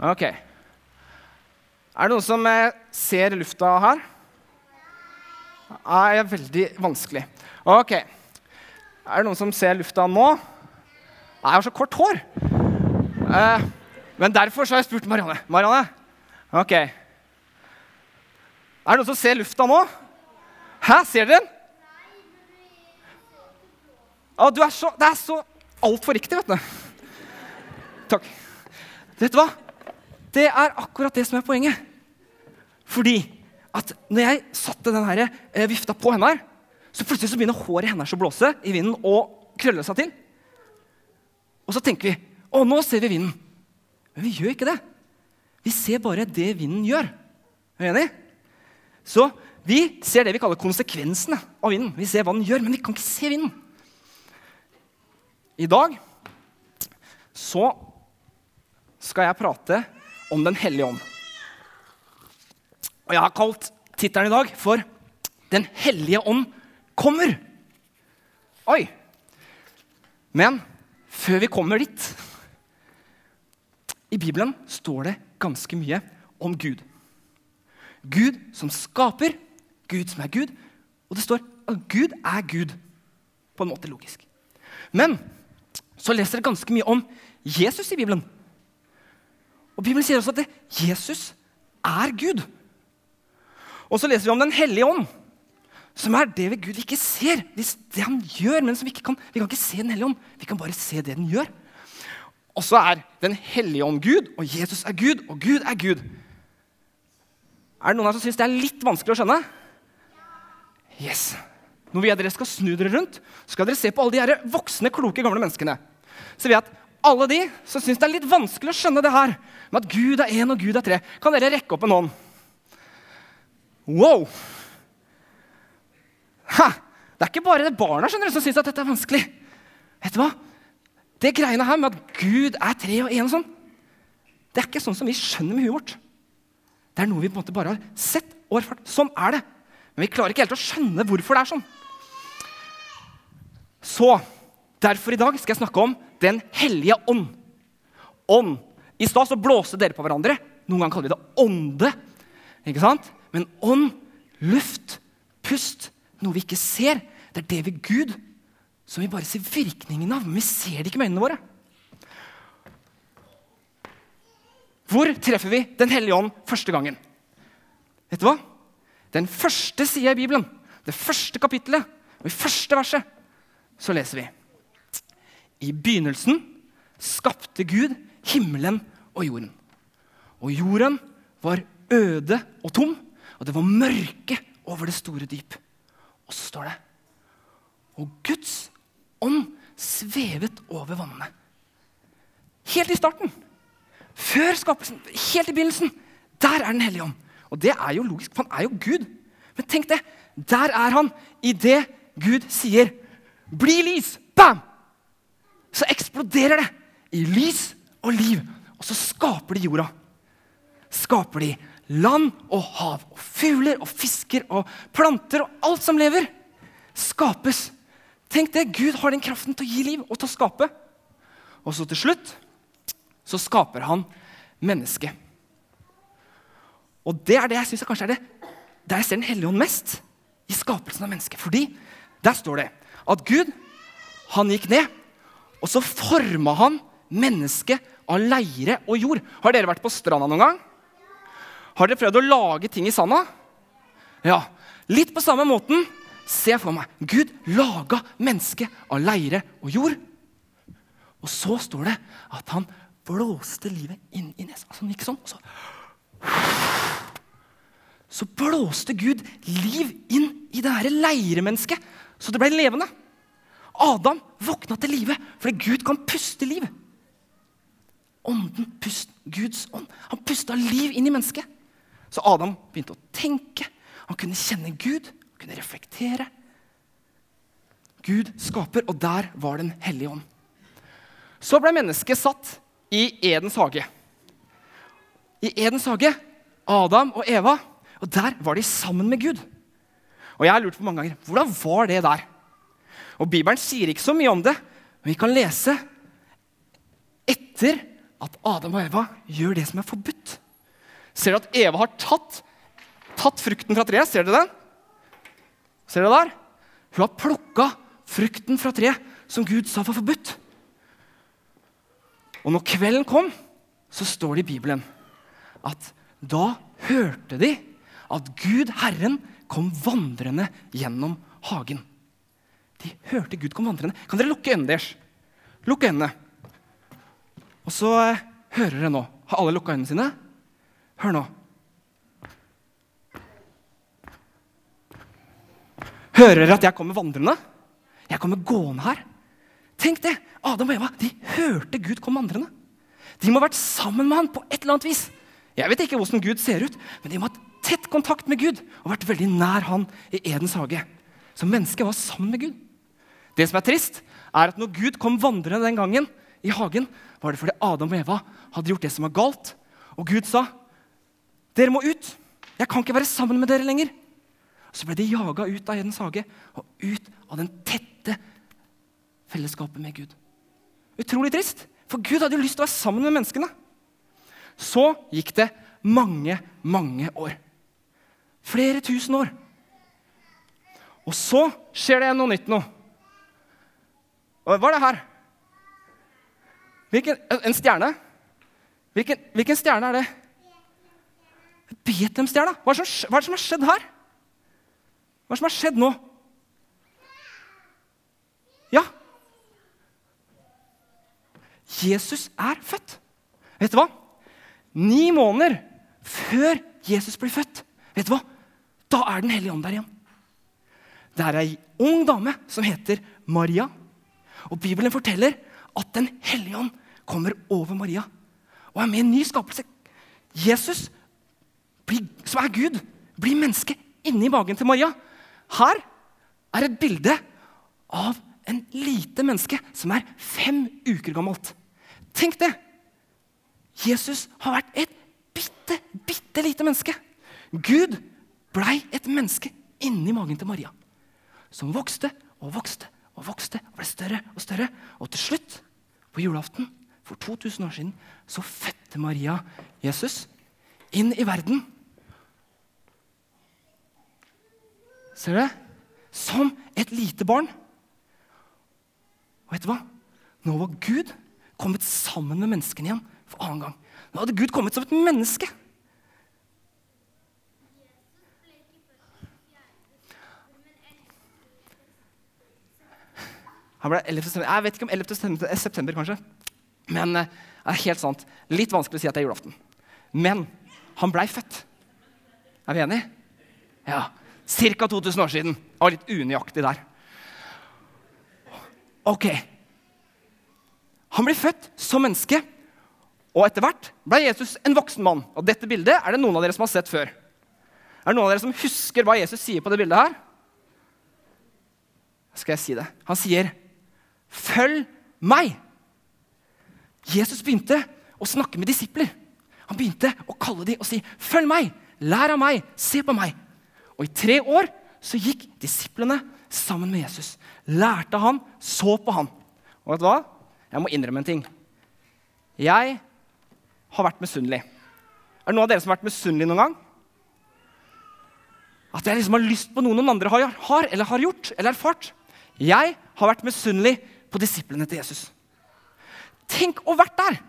Ok. Er det noen som eh, ser lufta her? Er veldig vanskelig. Ok. Er det noen som ser lufta nå? Nei, jeg har så kort hår. Eh, men derfor har jeg spurt Marianne. Marianne, ok. Er det noen som ser lufta nå? Hæ, ser dere den? Å, du er så, det er så altfor riktig, vet du. Takk. Vet du hva? Det er akkurat det som er poenget. Fordi at når jeg satte den eh, vifta på henne, her, så plutselig så begynner håret hennes å blåse i vinden og krølle seg til. Og så tenker vi å, nå ser vi vinden. Men vi gjør ikke det. Vi ser bare det vinden gjør. Er du enig? Så vi ser det vi kaller konsekvensene av vinden. Vi ser hva den gjør, men vi kan ikke se vinden. I dag så skal jeg prate om Den hellige ånd. Og jeg har kalt tittelen i dag for 'Den hellige ånd kommer'. Oi! Men før vi kommer dit I Bibelen står det ganske mye om Gud. Gud som skaper, Gud som er Gud. Og det står at Gud er Gud. På en måte logisk. Men så leser det ganske mye om Jesus i Bibelen. Og Bibelen sier også at det, Jesus er Gud. Og så leser vi om Den hellige ånd, som er det Gud vi ikke ser. Det han gjør, men vi kan Vi kan ikke se Den hellige ånd, vi kan bare se det den gjør. Og så er Den hellige ånd Gud, og Jesus er Gud, og Gud er Gud. Er det noen her som syns det er litt vanskelig å skjønne? Yes. Når vi er dere skal snu dere rundt, skal dere se på alle de her voksne, kloke, gamle menneskene. Så vi at alle de som syns det er litt vanskelig å skjønne det her, med at Gud er én og Gud er tre, kan dere rekke opp en hånd. Wow! Ha! Det er ikke bare det barna skjønner som syns at dette er vanskelig. Vet du hva? Det greiene her med at Gud er tre og én og sånn, det er ikke sånn som vi skjønner med huet vårt. Det er noe vi på en måte bare har sett og erfart. Sånn er det. Men vi klarer ikke helt å skjønne hvorfor det er sånn. Så derfor i dag skal jeg snakke om Den hellige ånd. Ånd. I stad så blåste dere på hverandre. Noen ganger kaller vi det ånde. Ikke sant? Men ånd, luft, pust, noe vi ikke ser, det er det ved Gud som vi bare ser virkningen av. Men vi ser det ikke med øynene våre. Hvor treffer vi Den hellige ånd første gangen? Vet du hva? Den første sida i Bibelen, det første kapittelet, og i første verset, så leser vi I begynnelsen skapte Gud himmelen og jorden. Og jorden var øde og tom, og det var mørke over det store dyp. Og så står det Og Guds ånd svevet over vannene. Helt i starten. Før skapelsen. Helt i begynnelsen. Der er Den hellige ånd. Og det er jo logisk, for han er jo Gud. Men tenk det. Der er han idet Gud sier 'bli lys'. Bam! Så eksploderer det i lys og liv. Og så skaper de jorda. Skaper de land og hav og fugler og fisker og planter og alt som lever. Skapes. Tenk det, Gud har den kraften til å gi liv og til å skape. Og så til slutt så skaper han mennesket. Og det er det jeg synes kanskje er det der jeg ser Den hellige ånd mest. I skapelsen av mennesket. Fordi der står det at Gud han gikk ned, og så forma han mennesket av leire og jord. Har dere vært på stranda noen gang? Har dere prøvd å lage ting i sanda? Ja. Litt på samme måten jeg for meg. Gud laga mennesket av leire og jord. Og så står det at han blåste livet inn i nesa. Altså, gikk sånn, så så blåste Gud liv inn i det her leiremennesket, så det ble levende. Adam våkna til live fordi Gud kan puste liv. Ånden, pust, Guds ånd. Han pusta liv inn i mennesket. Så Adam begynte å tenke. Han kunne kjenne Gud, han kunne reflektere. Gud skaper, og der var Den hellige ånd. Så ble mennesket satt i Edens hage. I Edens hage, Adam og Eva, og der var de sammen med Gud. Og jeg har lurt på mange ganger hvordan var det der? Og Bibelen sier ikke så mye om det, men vi kan lese etter at Adam og Eva gjør det som er forbudt. Ser du at Eva har tatt, tatt frukten fra treet? Ser dere den? Ser dere der? Hun har plukka frukten fra treet som Gud sa var forbudt. Og når kvelden kom, så står det i Bibelen at da hørte de at Gud, Herren, kom vandrende gjennom hagen. De hørte Gud kom vandrende. Kan dere lukke øynene deres? Lukk øynene. Og så eh, hører dere nå. Har alle lukka øynene sine? Hør nå. Hører dere at jeg kommer vandrende? Jeg kommer gående her. Tenk det! Adam og Eva de hørte Gud komme vandrende. De må ha vært sammen med han på et eller annet vis. Jeg vet ikke hvordan Gud ser ut, men de må ha hatt tett kontakt med Gud og vært veldig nær han i Edens hage. Så mennesket var sammen med Gud. Det som er trist, er at når Gud kom vandrende den gangen i hagen, var det fordi Adam og Eva hadde gjort det som var galt. Og Gud sa, 'Dere må ut. Jeg kan ikke være sammen med dere lenger.' Så ble de jaga ut av Edens hage og ut av den tette fellesskapet med Gud. Utrolig trist, for Gud hadde jo lyst til å være sammen med menneskene. Så gikk det mange, mange år. Flere tusen år. Og så skjer det noe nytt nå. Hva er det her? Hvilken, en stjerne? Hvilken, hvilken stjerne er det? Betlem-stjerna. Hva, hva, er det som har skjedd her? Hva er det som har skjedd nå? Ja Jesus er født. Vet du hva? Ni måneder før Jesus blir født, vet du hva? da er Den hellige ånd der igjen. Det er ei ung dame som heter Maria. Og Bibelen forteller at Den hellige ånd kommer over Maria og er med i en ny skapelse. Jesus, som er Gud, blir menneske inni magen til Maria. Her er et bilde av en lite menneske som er fem uker gammelt. Tenk det! Jesus har vært et bitte, bitte lite menneske. Gud blei et menneske inni magen til Maria. Som vokste og vokste og vokste og ble større og større. Og til slutt, på julaften for 2000 år siden, så fødte Maria Jesus inn i verden. Ser du? Som et lite barn. Og vet du hva? Nå var Gud kommet sammen med menneskene igjen for annen gang. Nå hadde Gud kommet som et menneske. Han ble 11. September. Jeg vet ikke om 11. september, kanskje. Men eh, det er helt sant. Litt vanskelig å si at det er julaften. Men han blei født. Er vi enige? Ja. Ca. 2000 år siden. Det var litt unøyaktig der. Ok. Han blir født som menneske, og etter hvert ble Jesus en voksen mann. Og Dette bildet er det noen av dere som har sett før. Er det noen av dere som husker hva Jesus sier på det bildet her? Skal jeg si det? Han sier 'Følg meg'. Jesus begynte å snakke med disipler. Han begynte å kalle dem og si, 'Følg meg, lær av meg, se på meg'. Og I tre år så gikk disiplene sammen med Jesus. Lærte han, så på han. Og vet du hva? Jeg må innrømme en ting. Jeg har vært misunnelig. Er det noen av dere som har vært misunnelig noen gang? At jeg liksom har lyst på noe noen andre har, har eller har gjort eller erfart. Jeg har vært misunnelig på disiplene til Jesus. Tenk å vært der!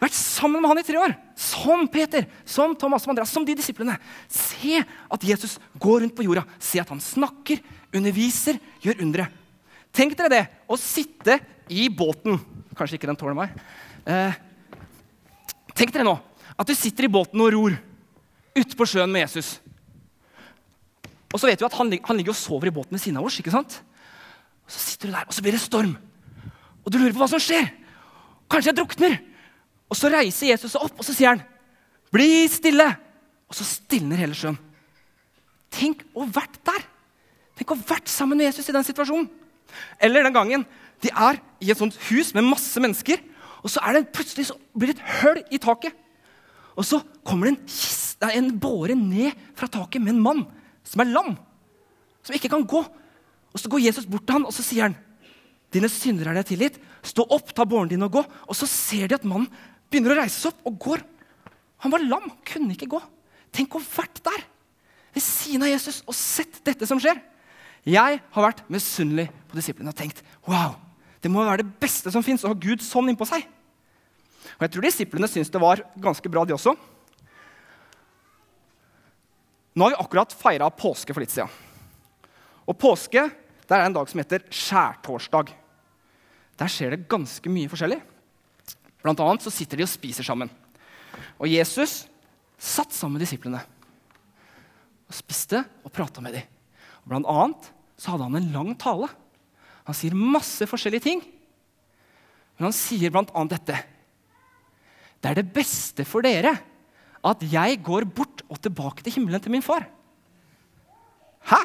Vært sammen med han i tre år. Som Peter, som Thomas, som Andreas, som de disiplene. Se at Jesus går rundt på jorda. Se at han snakker, underviser, gjør undre. Tenk dere det, å sitte i båten Kanskje ikke den tåler meg. Eh, tenk dere nå at du sitter i båten og ror ute på sjøen med Jesus. Og så vet du at han, han ligger og sover i båten ved siden av oss. ikke sant? Så sitter du der, og så blir det storm. Og du lurer på hva som skjer. Kanskje jeg drukner. Og så reiser Jesus seg opp og så sier han, 'Bli stille!' Og så stilner hele sjøen. Tenk å vært der! Tenk å vært sammen med Jesus i den situasjonen. Eller den gangen de er i et sånt hus med masse mennesker, og så er det plutselig så blir det et høl i taket. Og så kommer det en, kiste, en båre ned fra taket med en mann som er lam. Som ikke kan gå. Og Så går Jesus bort til han, og så sier han, 'Dine synder er deg tilgitt. Stå opp, ta båren din og gå.' Og så ser de at mannen begynner å reise seg opp og går. Han var lam, kunne ikke gå. Tenk å ha vært der ved siden av Jesus og sett dette som skjer. Jeg har vært misunnelig på disiplene og tenkt wow, det må være det beste som fins å ha Gud sånn innpå seg. Og jeg tror disiplene syntes det var ganske bra, de også. Nå har vi akkurat feira påske for litt siden. Og påske det er en dag som heter skjærtorsdag. Der skjer det ganske mye forskjellig. Blant annet så sitter de og spiser sammen. Og Jesus satt sammen med disiplene og spiste og prata med dem. Og blant annet så hadde han en lang tale. Han sier masse forskjellige ting. Men han sier blant annet dette. Det er det beste for dere at jeg går bort og tilbake til himmelen til min far. Hæ?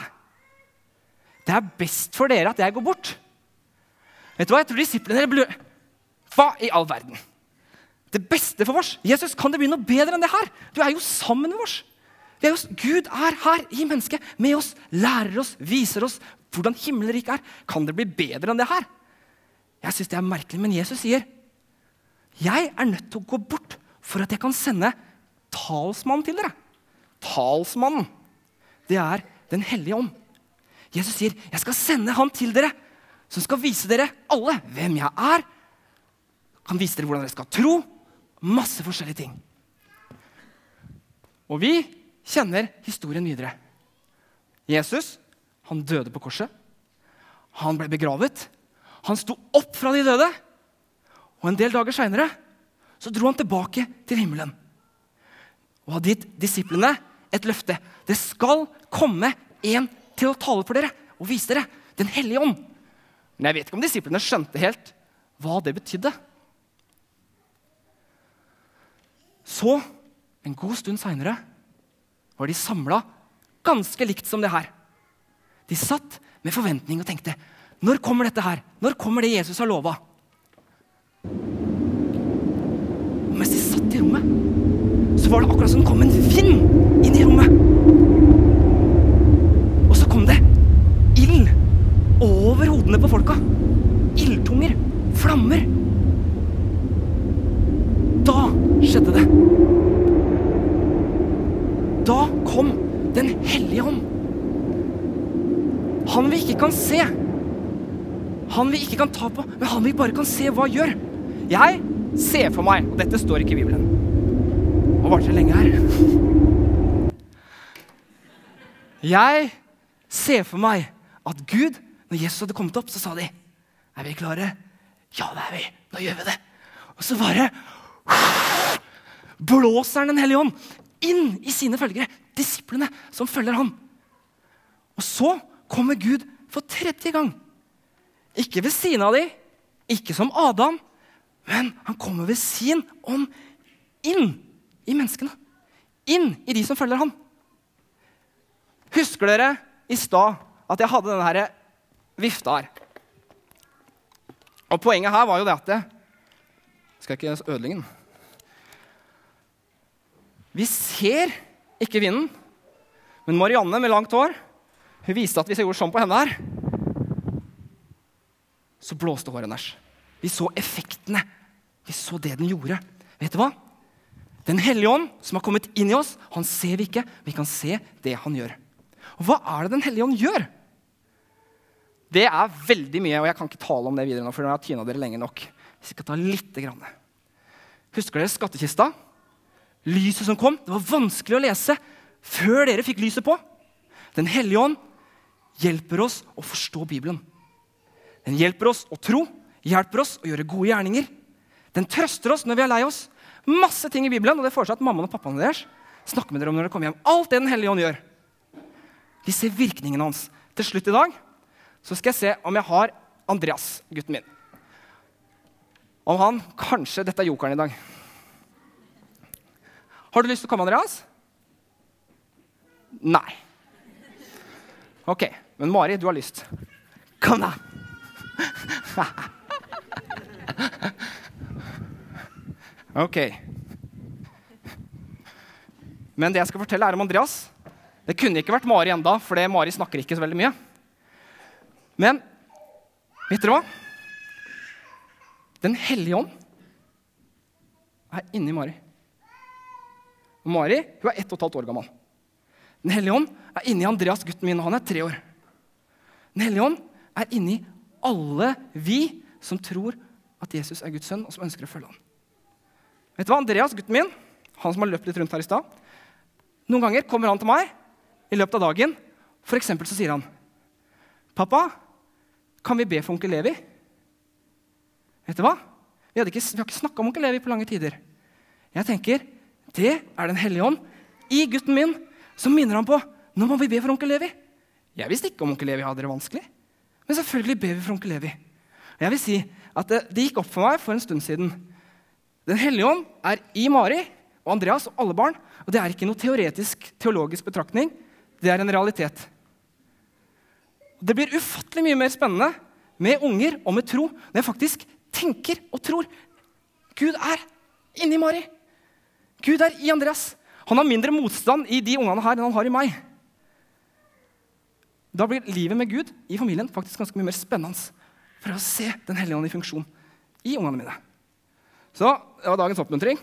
Det er best for dere at jeg går bort. Vet du hva? Jeg tror disiplene ble Hva i all verden? Det beste for oss? Jesus, kan det bli noe bedre enn det her? Du er jo sammen med oss. Er jo, Gud er her i mennesket, med oss, lærer oss, viser oss hvordan himmelriket er. Kan det bli bedre enn det her? Jeg syns det er merkelig, men Jesus sier jeg er nødt til å gå bort for at jeg kan sende talsmannen til dere. Talsmannen, det er Den hellige ånd. Jesus sier, 'Jeg skal sende han til dere, som skal vise dere alle hvem jeg er.' Han viser dere hvordan dere skal tro. Masse forskjellige ting. Og vi kjenner historien videre. Jesus han døde på korset. Han ble begravet. Han sto opp fra de døde. Og en del dager seinere dro han tilbake til himmelen og hadde gitt disiplene et løfte. Det skal komme en til å tale for dere og vise dere Den hellige ånd. Men jeg vet ikke om disiplene skjønte helt hva det betydde. Så, en god stund seinere, var de samla ganske likt som det her. De satt med forventning og tenkte Når kommer dette her? Når kommer det Jesus har lova? Og mens de satt i rommet, så var det akkurat som det kom en vind inn i rommet. Og så kom det ild over hodene på folka. Ildtunger. Flammer. Da skjedde det. Da kom Den hellige ånd. Han vi ikke kan se, han vi ikke kan ta på, men han vi bare kan se hva gjør. Jeg ser for meg, og dette står ikke i Bibelen Og varte det lenge her? Jeg ser for meg at Gud, når Jesus hadde kommet opp, så sa de Er vi klare? Ja, det er vi. Nå gjør vi det. Og så bare blåser han Den hellige ånd inn i sine følgere, disiplene som følger han. Og så kommer Gud for tredje gang. Ikke ved siden av dem, ikke som Adam, men han kommer ved sin ånd inn i menneskene. Inn i de som følger han. Husker dere i stad at jeg hadde denne her vifta her? Og Poenget her var jo det at det, Skal jeg ikke ødelegge den? Vi ser ikke vinden, men Marianne med langt hår hun viste at hvis jeg gjorde sånn på henne her, så blåste håret hennes. Vi så effektene. Vi så det den gjorde. Vet du hva? Den hellige ånd som har kommet inn i oss, han ser vi ikke. Vi kan se det han gjør. Og hva er det Den hellige ånd gjør? Det er veldig mye, og jeg kan ikke tale om det videre nå, for nå har jeg tyna dere lenge nok. Jeg skal ta litt. Grann. Husker dere skattkista? Lyset som kom. Det var vanskelig å lese før dere fikk lyset på. Den hellige ånd hjelper oss å forstå Bibelen. Den hjelper oss å tro, hjelper oss å gjøre gode gjerninger. Den trøster oss når vi er lei oss. Masse ting i Bibelen, og det foreslår at mammaen og pappaen deres snakker med dere om når dere kommer hjem. Alt det Den hellige ånd gjør. Vi ser virkningen hans. Til slutt i dag så skal jeg se om jeg har Andreas, gutten min. Om han Kanskje dette er jokeren i dag. Har du lyst til å komme, Andreas? Nei. Ok, men Mari, du har lyst. Kom, da! ok. Men det jeg skal fortelle, er om Andreas. Det kunne ikke vært Mari enda, for Mari snakker ikke så veldig mye. Men vet dere hva? Den hellige ånd er inni Mari. Og Mari hun er ett og et halvt år gammel. Den hellige ånd er inni Andreas, gutten min, og han er tre år. Den hellige ånd er inni alle vi som tror at Jesus er Guds sønn, og som ønsker å følge ham. Vet du hva? Andreas, gutten min, han som har løpt litt rundt her i stad, noen ganger kommer han til meg i løpet av dagen. For eksempel så sier han, 'Pappa, kan vi be for onkel Levi?' Vet du hva? Vi, ikke, vi har ikke snakka om onkel Levi på lange tider. Jeg tenker, Det er Den hellige ånd i gutten min som minner ham på nå må vi be for onkel Levi. Jeg visste ikke om onkel Levi hadde det vanskelig. Men selvfølgelig ber vi for onkel Levi. Og jeg vil si at det, det gikk opp for meg for en stund siden. Den hellige ånd er i Mari og Andreas og alle barn. Og det er ikke noe teoretisk, teologisk betraktning. Det er en realitet. Det blir ufattelig mye mer spennende med unger og med tro når jeg faktisk tenker og tror. Gud er inni Mari. Gud er i Andreas. Han har mindre motstand i de ungene her enn han har i meg. Da blir livet med Gud i familien faktisk ganske mye mer spennende for å se Den hellige ånd i funksjon i ungene mine. Så det var dagens oppmuntring.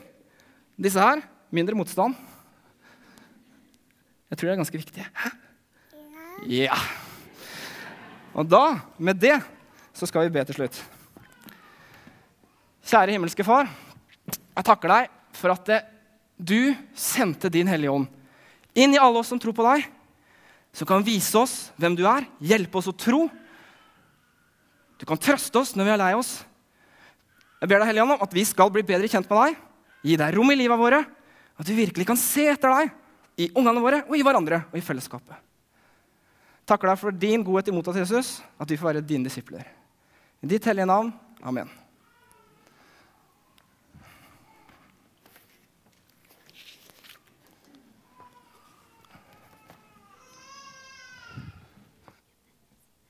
Disse her mindre motstand. Jeg tror det er ganske viktige. Hæ? Ja. Og da, med det, så skal vi be til slutt. Kjære himmelske Far. Jeg takker deg for at du sendte din Hellige Ånd inn i alle oss som tror på deg, som kan vise oss hvem du er, hjelpe oss å tro. Du kan trøste oss når vi er lei oss. Jeg ber deg, Hellige Ånd, om at vi skal bli bedre kjent med deg, gi deg rom i livet våre, at vi virkelig kan se etter deg i ungene våre og i hverandre og i fellesskapet. Takker deg for din godhet imot oss, Jesus, at vi får være dine disipler. I ditt hellige navn. Amen.